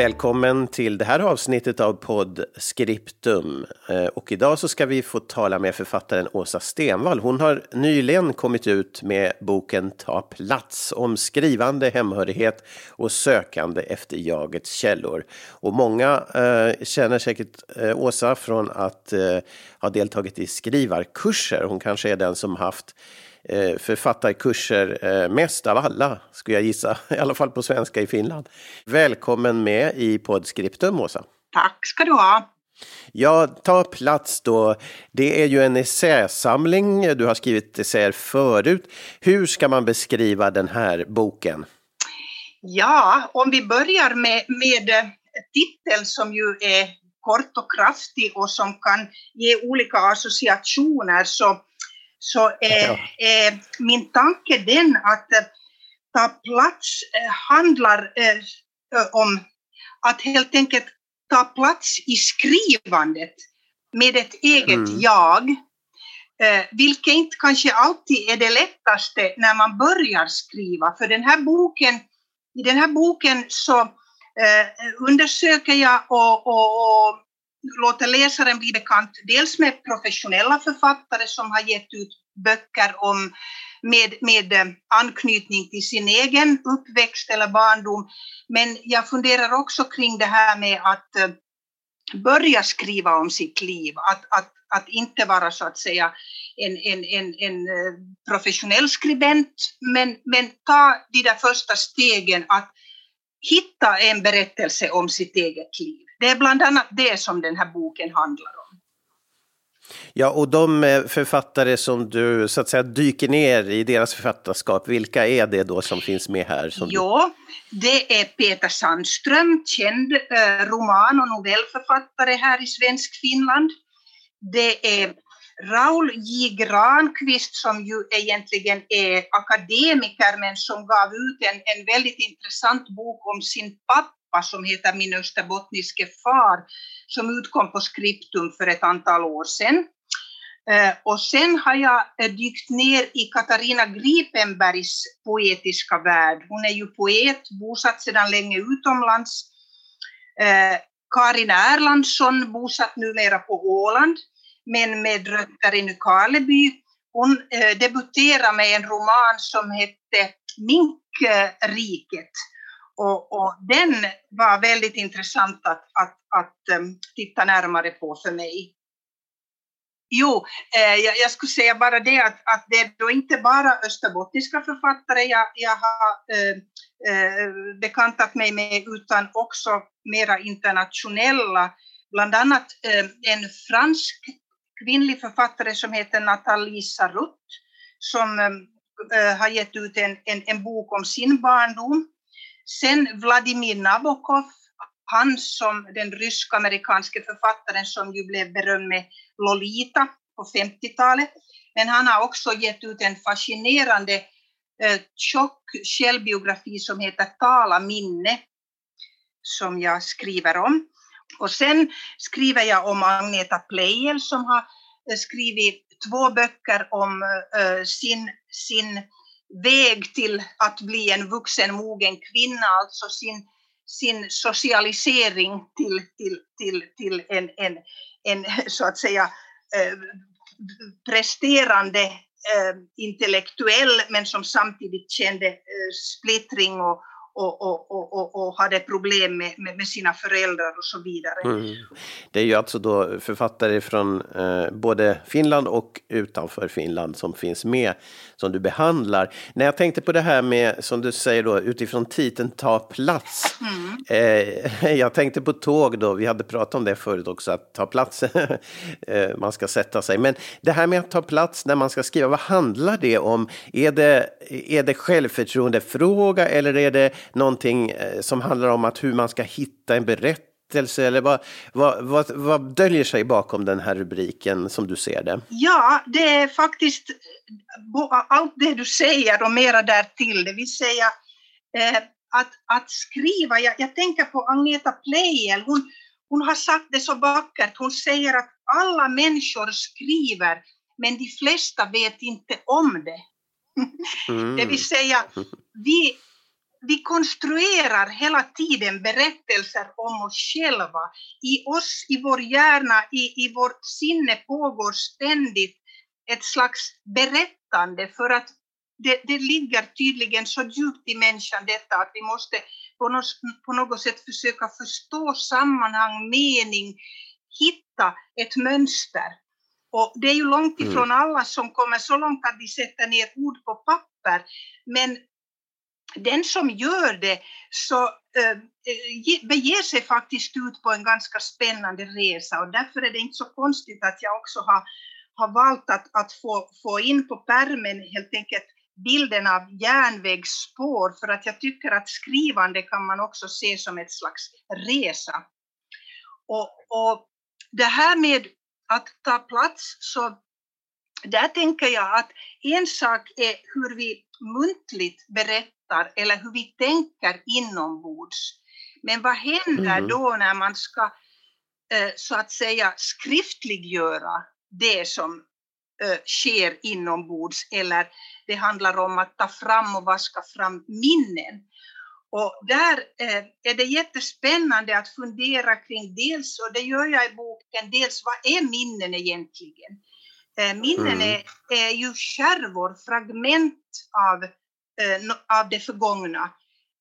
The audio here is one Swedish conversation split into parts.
Välkommen till det här avsnittet av podd Skriptum. Eh, och idag så ska vi få tala med författaren Åsa Stenvall. Hon har nyligen kommit ut med boken Ta plats om skrivande, hemhörighet och sökande efter jagets källor. Och många eh, känner säkert eh, Åsa från att eh, ha deltagit i skrivarkurser. Hon kanske är den som haft Eh, författarkurser eh, mest av alla, skulle jag gissa, i alla fall på svenska i Finland. Välkommen med i Podscriptum, Åsa. Tack ska du ha. Ja, ta plats då. Det är ju en essäsamling. Du har skrivit essäer förut. Hur ska man beskriva den här boken? Ja, om vi börjar med, med eh, titeln som ju är kort och kraftig och som kan ge olika associationer så så är, ja. är min tanke den att eh, ta plats eh, handlar eh, om att helt enkelt ta plats i skrivandet med ett eget mm. jag. vilket inte kanske alltid är det lättaste när man börjar skriva. För den här boken, i den här boken så undersöker jag och, och, och låter läsaren bli bekant dels med professionella författare som har gett ut böcker om, med, med eh, anknytning till sin egen uppväxt eller barndom. Men jag funderar också kring det här med att eh, börja skriva om sitt liv, att, att, att inte vara så att säga en, en, en, en eh, professionell skribent, men, men ta de där första stegen att hitta en berättelse om sitt eget liv. Det är bland annat det som den här boken handlar om. Ja, och de eh, författare som du så att säga dyker ner i deras författarskap, vilka är det då som finns med här? Som ja, det är Peter Sandström, känd eh, roman och novellförfattare här i svensk Finland. Det är Raul J. Granqvist som ju egentligen är akademiker men som gav ut en, en väldigt intressant bok om sin pappa som heter Min österbottniske far som utkom på Skriptum för ett antal år sedan. Eh, och sen har jag eh, dykt ner i Katarina Gripenbergs poetiska värld. Hon är ju poet, bosatt sedan länge utomlands. Eh, Karin Erlandsson, bosatt numera på Åland, men med rötter i Nykarleby. Hon eh, debuterade med en roman som hette Minkriket och, och, den var väldigt intressant att, att, att um, titta närmare på för mig. Jo, eh, jag, jag, skulle säga bara det att, att det är då inte bara österbottniska författare jag, jag har eh, eh, bekantat mig med utan också mera internationella. Bland annat eh, en fransk kvinnlig författare som heter Nathalie Sarut som äh, har gett ut en, en, en bok om sin barndom Sen Vladimir Nabokov, han som den rysk-amerikanske författaren som ju blev berömd med Lolita på 50-talet. Men han har också gett ut en fascinerande eh, tjock självbiografi som heter Tala minne, som jag skriver om. Och sen skriver jag om Agneta Pleijel som har eh, skrivit två böcker om eh, sin, sin väg till att bli en vuxen mogen kvinna, alltså sin, sin socialisering till, till, till, till en, en, en så att säga eh, presterande intellektuell men som samtidigt kände splittring och, och, och, och, och, hade problem med, med, sina föräldrar och så vidare. Mm. Det är ju alltså då författare från eh, både Finland och utanför Finland som finns med som du behandlar. När jag tänkte på det här med, som du säger då, utifrån titeln ta plats. Mm. Eh, jag tänkte på tåg då, vi hade pratat om det förut också, att ta plats, eh, man ska sätta sig. Men det här med att ta plats när man ska skriva, vad handlar det om? Är det, är det självförtroendefråga eller är det någonting eh, som handlar om att hur man ska hitta en berättelse berättelse eller vad, vad, vad, vad döljer sig bakom den här rubriken som du ser det? Ja, det är faktiskt allt det du säger och mera därtill, det vill säga eh, att, att skriva. Jag, jag tänker på Agneta Pleijel, hon, hon har sagt det så vackert, hon säger att alla människor skriver men de flesta vet inte om det. Mm. det vill säga, vi, vi konstruerar hela tiden berättelser om oss själva. I oss, i vår hjärna, i, i vårt sinne pågår ständigt ett slags berättande för att det, det ligger tydligen så djupt i människan detta att vi måste på något, på något sätt försöka förstå sammanhang, mening, hitta ett mönster. Och det är ju långt ifrån mm. alla som kommer så långt att de sätter ner ord på papper. Men den som gör det så äh, beger sig faktiskt ut på en ganska spännande resa och därför är det inte så konstigt att jag också har, har valt att, att få, få in på pärmen helt enkelt bilden av järnvägsspår för att jag tycker att skrivande kan man också se som ett slags resa. Och, och det här med att ta plats så där tänker jag att en sak är hur vi muntligt berättar eller hur vi tänker inombords. Men vad händer mm. då när man ska eh, så att säga skriftliggöra det som eh, sker inombords eller det handlar om att ta fram och vaska fram minnen. Och där eh, är det jättespännande att fundera kring dels, och det gör jag i boken, dels vad är minnen egentligen? Minnen mm. är, är ju skärvor, fragment av, av det förgångna.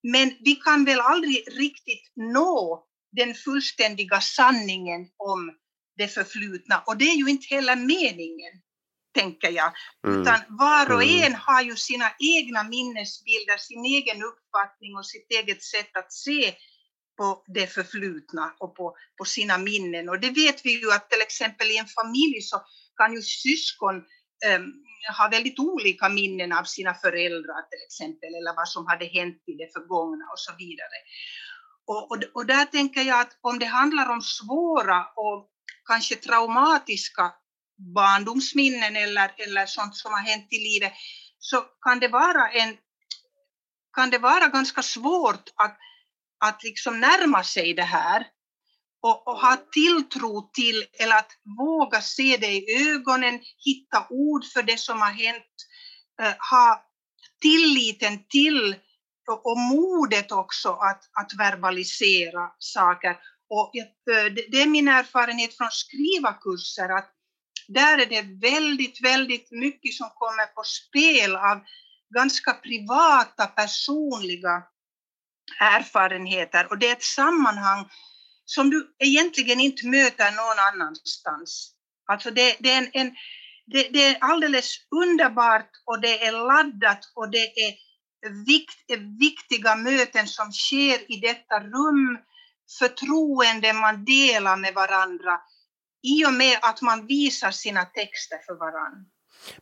Men vi kan väl aldrig riktigt nå den fullständiga sanningen om det förflutna och det är ju inte heller meningen tänker jag. Mm. Utan var och mm. en har ju sina egna minnesbilder, sin egen uppfattning och sitt eget sätt att se på det förflutna och på, på sina minnen. Och det vet vi ju att till exempel i en familj så kan ju syskon Ehm, har väldigt olika minnen av sina föräldrar till exempel, eller vad som hade hänt i det förgångna och så vidare. Och, och, och där tänker jag att om det handlar om svåra och kanske traumatiska barndomsminnen eller, eller sånt som har hänt i livet, så kan det vara, en, kan det vara ganska svårt att, att liksom närma sig det här och, och, ha tilltro till, eller att våga se det i ögonen, hitta ord för det som har hänt, eh, ha tilliten till och, och modet också att, att verbalisera saker. Och eh, det, det är min erfarenhet från skrivarkurser att där är det väldigt, väldigt mycket som kommer på spel av ganska privata, personliga erfarenheter och det är ett sammanhang som du egentligen inte möter någon annanstans. Alltså det, det är en, en det, det, är alldeles underbart och det är laddat och det är vikt, viktiga möten som sker i detta rum, förtroende man delar med varandra i och med att man visar sina texter för varandra.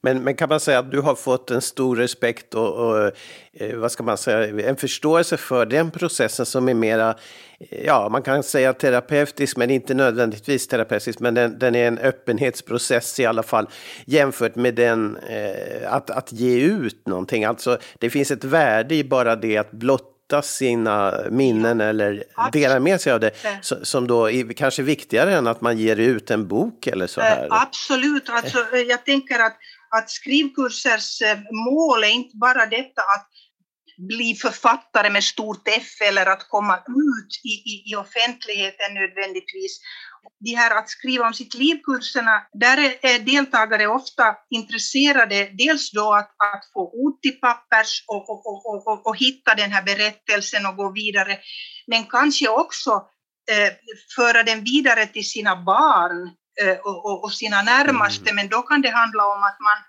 Men, men kan man säga att du har fått en stor respekt och, och eh, vad ska man säga, en förståelse för den processen som är mera, eh, ja man kan säga terapeutisk men inte nödvändigtvis terapeutisk men den, den är en öppenhetsprocess i alla fall jämfört med den eh, att, att ge ut någonting. Alltså det finns ett värde i bara det att blotta blotta sina minnen eller dela med sig av det som då är kanske viktigare än att man ger ut en bok eller så här? Absolut, alltså, jag tänker att, att skrivkursers eh, mål är inte bara detta att bli författare med stort F eller att komma ut i, i, i offentligheten nödvändigtvis. De här att skriva om sitt liv-kurserna, där är deltagare ofta intresserade dels då att, att få ord till pappers och, och, och, och, och hitta den här berättelsen och gå vidare, men kanske också eh, föra den vidare till sina barn eh, och, och, sina närmaste, mm. men då kan det handla om att man,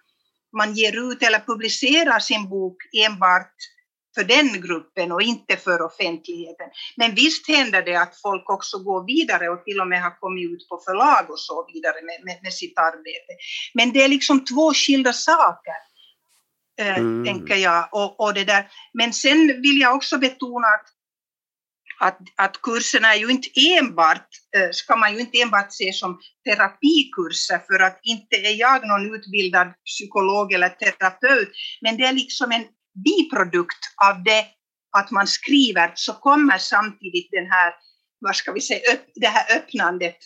man ger ut eller publicerar sin bok enbart för den gruppen och inte för offentligheten. Men visst händer det att folk också går vidare och till och med har kommit ut på förlag och så vidare med, med, med sitt arbete. Men det är liksom två skilda saker, äh, mm. tänker jag. Och, och det där. Men sen vill jag också betona att, att, att kurserna är ju inte enbart, eh, ska man ju inte enbart se som terapikurser för att inte är jag någon utbildad psykolog eller terapeut, men det är liksom en biprodukt av det att man skriver så kommer samtidigt den här, vad ska vi säga, upp, det här öppnandet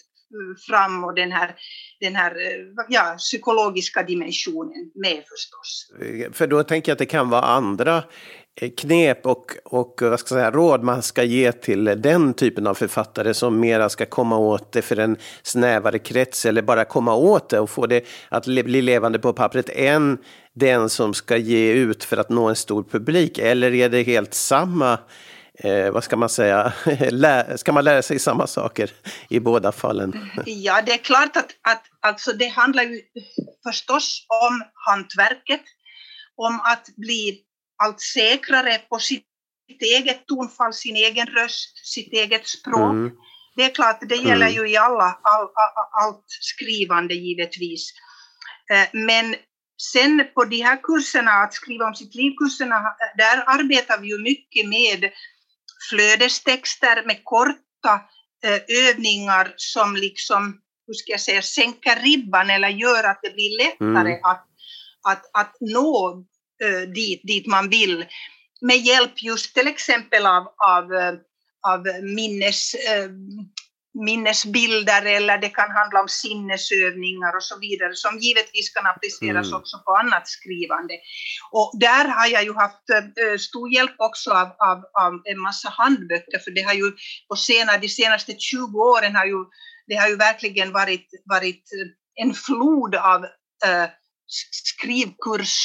fram och den här, den här eh, ja, psykologiska dimensionen med förstås. För då tänker jag att det kan vara andra eh, knep och, och vad ska jag säga, råd man ska ge till den typen av författare som mera ska komma åt det för en snävare krets eller bara komma åt det och få det att bli levande på pappret än den som ska ge ut för att nå en stor publik? Eller är det helt samma eh, vad ska man säga, ska man lära sig samma saker i båda fallen? Ja, det är klart att, att alltså det handlar ju förstås om hantverket, om att bli allt säkrare på sitt eget tonfall, sin egen röst, sitt eget språk. Mm. Det är klart, det gäller mm. ju i alla, all, all, allt skrivande givetvis. Eh, men sen på de här kurserna, att skriva om sitt liv-kurserna, där arbetar vi ju mycket med flödestexter med korta eh, övningar som liksom, hur ska jag säga, sänker ribban eller gör att det blir lättare mm. att, att, att nå uh, dit, dit man vill med hjälp just till exempel av, av, eh, av minnes, minnesbilder eller det kan handla om sinnesövningar och så vidare som givetvis kan appliceras mm. också på annat skrivande. Och där har jag ju haft äh, stor hjälp också av, av, av, en massa handböcker för det har ju på senare, de senaste 20 åren har ju det har ju verkligen varit, varit en flod av äh, skrivkurs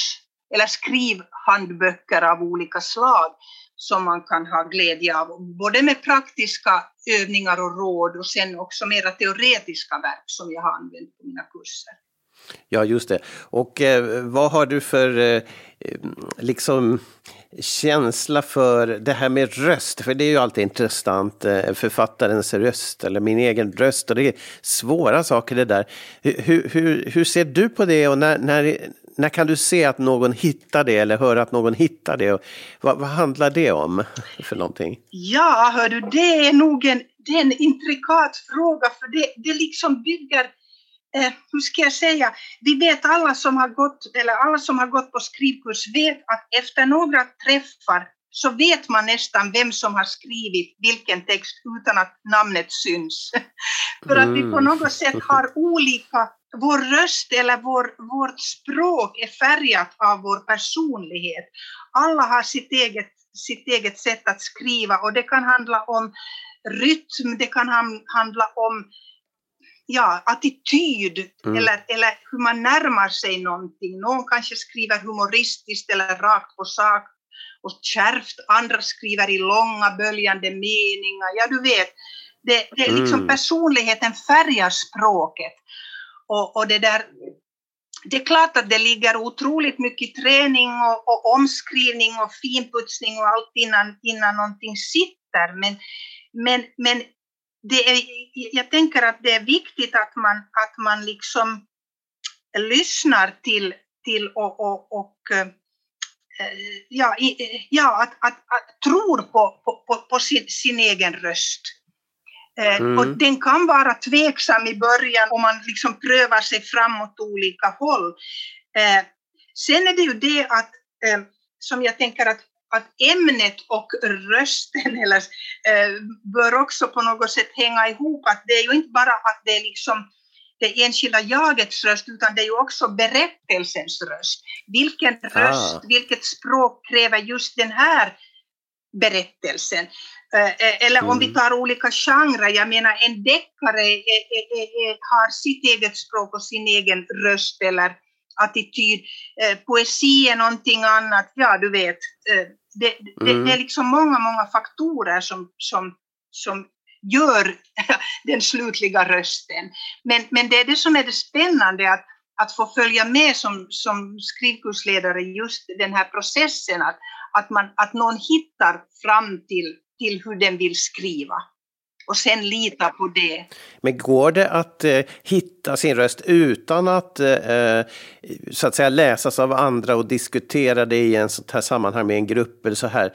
eller skrivhandböcker av olika slag som man kan ha glädje av, både med praktiska övningar och råd och sen också mera teoretiska verk som jag har använt på mina kurser. Ja, just det. Och eh, vad har du för eh, eh liksom känsla för det här med röst? För det är ju alltid intressant, eh, författarens röst eller min egen röst. Och det är svåra saker det där. Hur, hur, hur ser du på det och när, när, när kan du se att någon hittar det eller höra att någon hittar det? Vad, vad handlar det om för någonting? Ja, hör du, det är nog en, det är en intrikat fråga för det, det liksom bygger eh, hur ska jag säga, vi vet alla som har gått, eller alla som har gått på skrivkurs vet att efter några träffar så vet man nästan vem som har skrivit vilken text utan att namnet syns. För att vi på mm. något sätt har olika vår röst eller vår, vårt språk är färgat av vår personlighet. Alla har sitt eget, sitt eget sätt att skriva och det kan handla om rytm, det kan handla om ja, attityd mm. eller, eller hur man närmar sig någonting. Någon kanske skriver humoristiskt eller rakt på sak och kärvt, andra skriver i långa böljande meningar. Ja, du vet, det, det är liksom mm. personligheten färgar språket. Och, och det där det är klart att det ligger otroligt mycket träning och, och, omskrivning och finputsning och allt innan, innan någonting sitter. Men, men, men det är, jag tänker att det är viktigt att man, att man liksom lyssnar till, till och, och, och eh, ja, ja, att, att, att tror på, på, på sin, sin egen röst. Eh, mm. Och den kan vara tveksam i början om man liksom prövar sig framåt olika håll. Eh, sen är det ju det att, eh, som jag tänker att, att ämnet och rösten eller, bör också på något sätt hänga ihop. Att det är ju inte bara att det är liksom det enskilda jagets röst, utan det är ju också berättelsens röst. Vilken röst, ah. vilket språk kräver just den här berättelsen? Eh, eh, eller om vi mm. tar olika genrer, jag menar en deckare är, är, är, har sitt eget språk och sin egen röst eller attityd. Eh, poesi är någonting annat, ja du vet. Det, det, mm. det är liksom många, många faktorer som, som, som gör den slutliga rösten. Men, men det är det som är det spännande, att, att få följa med som, som skrivkursledare just den här processen, att, att, man, att någon hittar fram till till hur den vill skriva. och sen lita på det. Men går det att eh, hitta sin röst utan att eh, eh så att säga läsas av andra och diskutera det i en sånt här sammanhang med en grupp eller så här?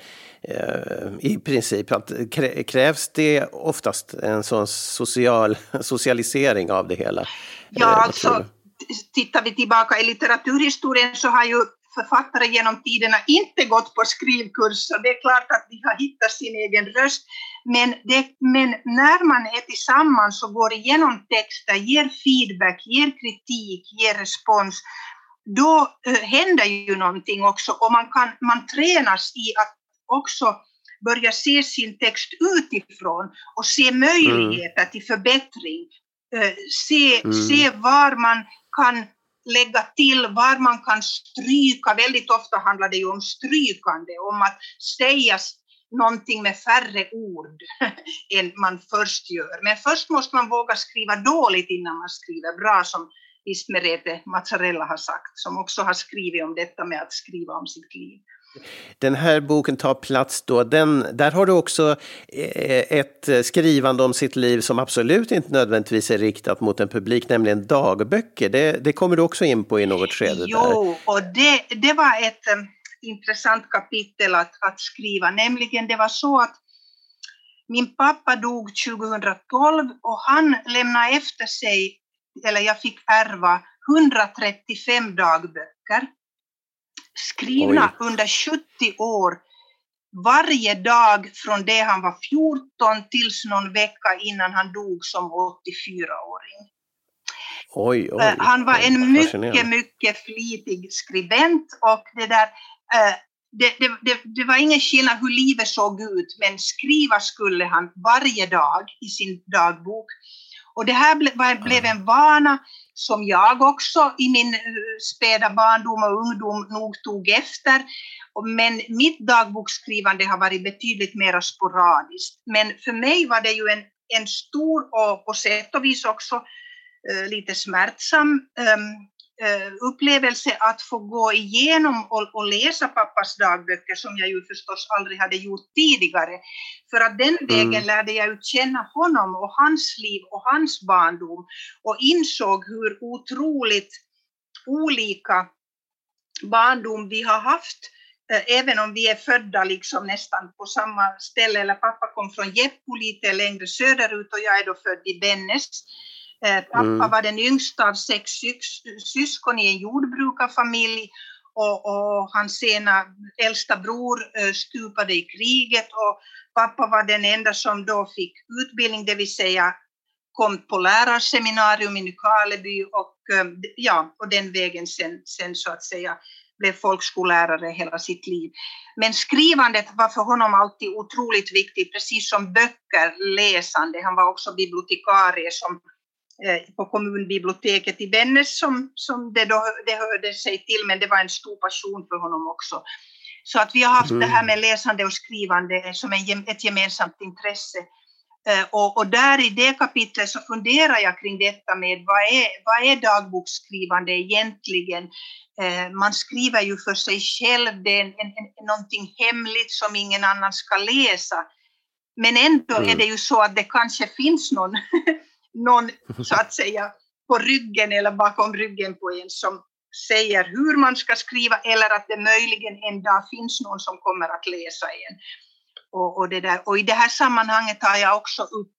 Eh, I princip, att, krävs det oftast en sån social socialisering av det hela? Ja, eh, alltså tittar vi tillbaka i litteraturhistorien så har ju författare genom tiderna inte gått på skrivkurs, så det är klart att de har hittat sin egen röst. Men, det, men när man är tillsammans och går igenom texter, ger feedback, ger kritik, ger respons, då äh, händer ju någonting också och man, kan, man tränas i att också börja se sin text utifrån och se möjligheter mm. till förbättring, äh, se, mm. se var man kan lägga till var man kan stryka. Väldigt ofta handlar det ju om strykande, om att säga någonting med färre ord än man först gör. Men först måste man våga skriva dåligt innan man skriver bra, som Ismerete Mazzarella har sagt, som också har skrivit om detta med att skriva om sitt liv. Den här boken tar plats då, den, där har du också eh, ett skrivande om sitt liv som absolut inte nödvändigtvis är riktat mot en publik, nämligen dagböcker. Det, det kommer du också in på i något skede. Jo, där. och det, det var ett um, intressant kapitel att, att skriva, nämligen det var så att min pappa dog 2012 och han lämnade efter sig, eller jag fick ärva 135 dagböcker skrivna Oj. under 70 år varje dag från det han var 14 tills någon vecka innan han dog som 84-åring. Oj, oj, eh, han var en mycket, mycket flitig skribent och det där eh, det, det, det, det, var ingen skillnad hur livet såg ut, men skriva skulle han varje dag i sin dagbok. Och det här ble, var, blev en vana som jag också i min eh, späda barndom och ungdom nog tog efter. Men mitt dagboksskrivande har varit betydligt mer sporadiskt. Men för mig var det ju en, en stor och på sätt och vis också eh, lite smärtsam Eh, upplevelse att få gå igenom och, och, läsa pappas dagböcker som jag ju förstås aldrig hade gjort tidigare. För att den mm. vägen mm. lärde jag ut känna honom och hans liv och hans barndom och insåg hur otroligt olika barndom vi har haft eh, även om vi är födda liksom nästan på samma ställe, eller pappa kom från Jeppo lite längre söderut och jag är då född i Bennes. Eh, pappa mm. var den yngsta av sex syskon i en jordbrukarfamilj och, och hans ena äldsta bror eh, stupade i kriget och pappa var den enda som då fick utbildning, det vill säga kom på lärarseminarium i Nykarleby och, eh, ja, och den vägen sen, sen så att säga blev folkskollärare hela sitt liv. Men skrivandet var för honom alltid otroligt viktigt, precis som böcker, läsande. Han var också bibliotekarie som på kommunbiblioteket i Vännäs som, som det, då, det hörde sig till, men det var en stor passion för honom också. Så att vi har haft mm. det här med läsande och skrivande som en, ett gemensamt intresse. Eh, och, och, där i det kapitlet så funderar jag kring detta med vad är, vad är dagboksskrivande egentligen? Eh, man skriver ju för sig själv, det är en, en, någonting hemligt som ingen annan ska läsa. Men ändå mm. är det ju så att det kanske finns någon någon så att säga på ryggen eller bakom ryggen på en som säger hur man ska skriva eller att det möjligen en dag finns någon som kommer att läsa en. Och, och, det där. och i det här sammanhanget tar jag också upp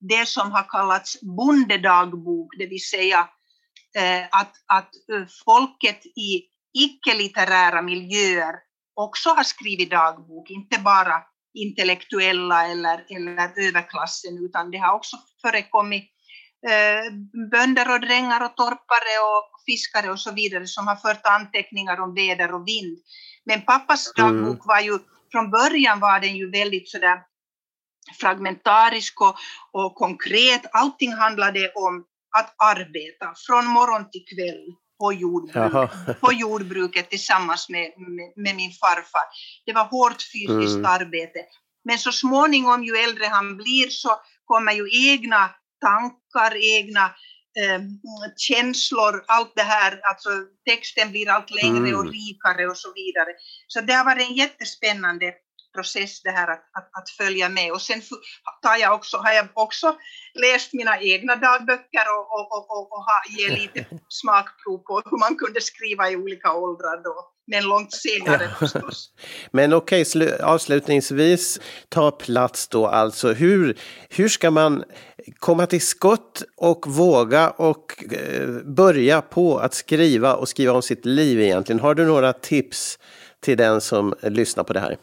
det som har kallats bondedagbok, det vill säga eh, att, att eh, folket i icke-litterära miljöer också har skrivit dagbok, inte bara intellektuella eller, eller överklassen, utan det har också förekommit eh, bönder och drängar och torpare och fiskare och så vidare som har fört anteckningar om väder och vind. Men pappas mm. dagbok var ju, från början var den ju väldigt sådär fragmentarisk och, och konkret. Allting handlade om att arbeta från morgon till kväll på, jordbruk, på jordbruket tillsammans med, med, med, min farfar. Det var hårt fysiskt mm. arbete. Men så småningom, ju äldre han blir, så kommer ju egna tankar, egna eh, känslor, allt det här, alltså texten blir allt längre mm. och rikare och så vidare. Så det har varit en jättespännande process det här att, att, att, följa med. Och sen tar jag också, har jag också läst mina egna dagböcker och, och, och, och, och ger lite smakprov på hur man kunde skriva i olika åldrar då. Men långt senare förstås. Men okej, okay, avslutningsvis, ta plats då alltså. Hur, hur ska man komma till skott och våga och eh, börja på att skriva och skriva om sitt liv egentligen? Har du några tips till den som lyssnar på det här?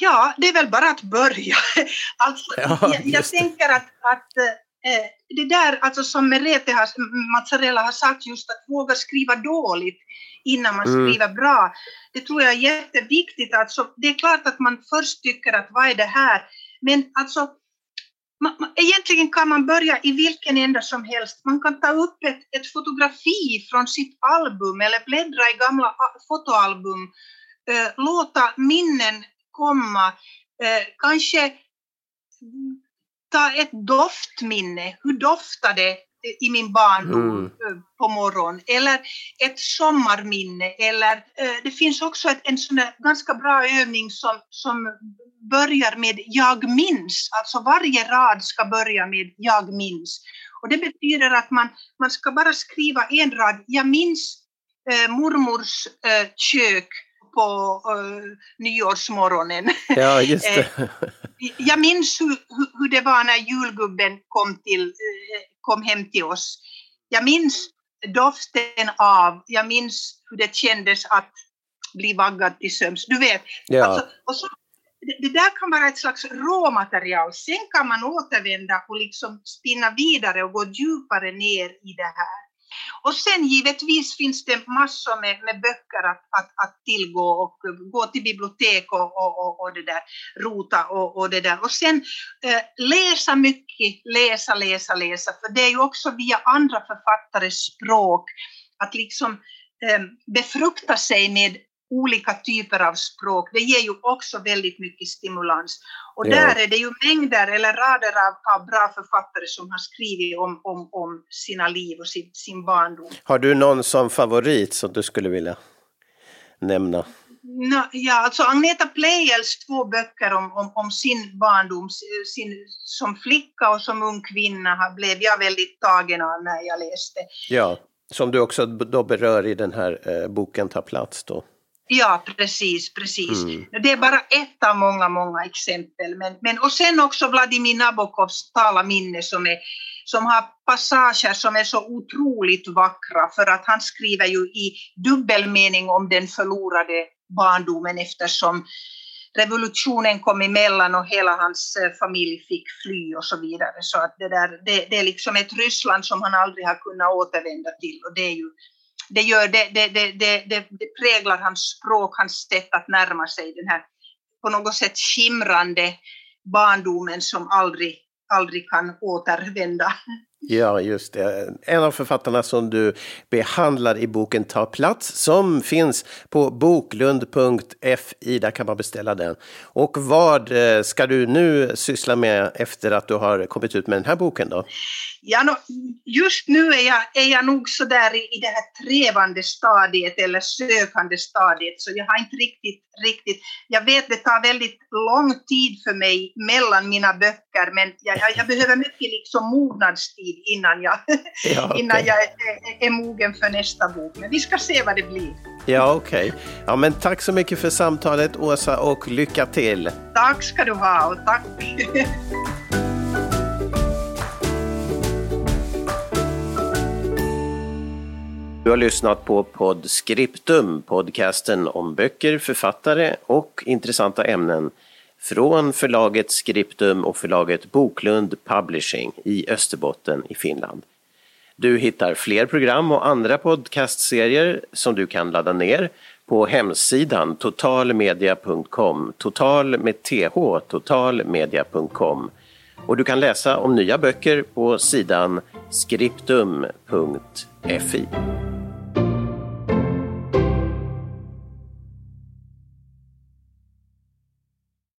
Ja, det är väl bara att börja. Alltså, ja, jag, jag tänker att, att eh, det där alltså som Merete har, Mazzarella har sagt, just att våga skriva dåligt innan man mm. skriver bra, det tror jag är jätteviktigt. Alltså, det är klart att man först tycker att vad är det här? Men alltså, man, egentligen kan man börja i vilken ända som helst. Man kan ta upp ett, ett fotografi från sitt album eller bläddra i gamla fotoalbum, eh, låta minnen komma, eh, kanske ta ett doftminne. Hur doftar det i min barndom mm. På morgonen? Eller ett sommarminne. Eller, eh, det finns också ett, en sån ganska bra övning som, som börjar med jag minns. Alltså varje rad ska börja med jag minns. Och det betyder att man, man ska bara skriva en rad. Jag minns eh, mormors eh, kök på uh, nyårsmorgonen. Ja, just. Eh, jag minns hur, hur, det var när julgubben kom, till, uh, kom hem till oss. Jag minns doften av, jag minns hur det kändes att bli vaggad till sömns. Du vet. Ja. Alltså, och så, det, det, där kan vara ett slags råmaterial. Sen kan man återvända och liksom spinna vidare och gå djupare ner i det här. Och sen givetvis finns det massor med, med böcker att, att, att tillgå och gå till bibliotek och, och, och, och det där, rota och, och det där. Och sen eh, läsa mycket, läsa, läsa, läsa, för det är ju också via andra författares språk att liksom eh, befrukta sig med olika typer av språk, det ger ju också väldigt mycket stimulans. Och ja. där är det ju mängder eller rader av, av bra författare som har skrivit om, om, om sina liv och sin, sin barndom. Har du någon som favorit som du skulle vilja nämna? No, ja, alltså Agneta Pleijels två böcker om, om, om, sin barndom, sin, som flicka och som ung kvinna blev jag väldigt tagen av när jag läste. Ja, som du också då berör i den här eh, boken Ta plats då. Ja, precis, precis. Mm. Det är bara ett av många, många exempel. Men, men, och sen också Vladimir Nabokovs Tala minne som, är, som har passager som är så otroligt vackra för att han skriver ju i dubbelmening om den förlorade barndomen eftersom revolutionen kom emellan och hela hans eh, familj fick fly och så vidare. Så att det, där, det, det är liksom ett Ryssland som han aldrig har kunnat återvända till och det är ju det, gör, det, det, det, det, det präglar hans språk, hans sätt att närma sig den här på något sätt skimrande barndomen som aldrig, aldrig kan återvända. Ja, just det. En av författarna som du behandlar i boken Ta plats som finns på boklund.fi. Där kan man beställa den. Och vad eh, ska du nu syssla med efter att du har kommit ut med den här boken då? Ja, no, just nu är jag, är jag nog så där i, i det här trevande stadiet eller sökande stadiet, så jag har inte riktigt, riktigt, jag vet det tar väldigt lång tid för mig mellan mina böcker, men jag, jag, jag behöver mycket liksom mognadstid innan jag, ja, okay. innan jag är, är, mogen för nästa bok. Men vi ska se vad det blir. Ja, okej. Okay. Ja, men tack så mycket för samtalet, Åsa, och lycka till. Tack ska du ha, och tack. Du har lyssnat på Podscriptum, podcasten om böcker, författare och intressanta ämnen från förlaget Scriptum och förlaget Boklund Publishing i Österbotten i Finland. Du hittar fler program och andra podcastserier som du kan ladda ner på hemsidan totalmedia.com, total med th, totalmedia.com. Och du kan läsa om nya böcker på sidan skriptum.fi.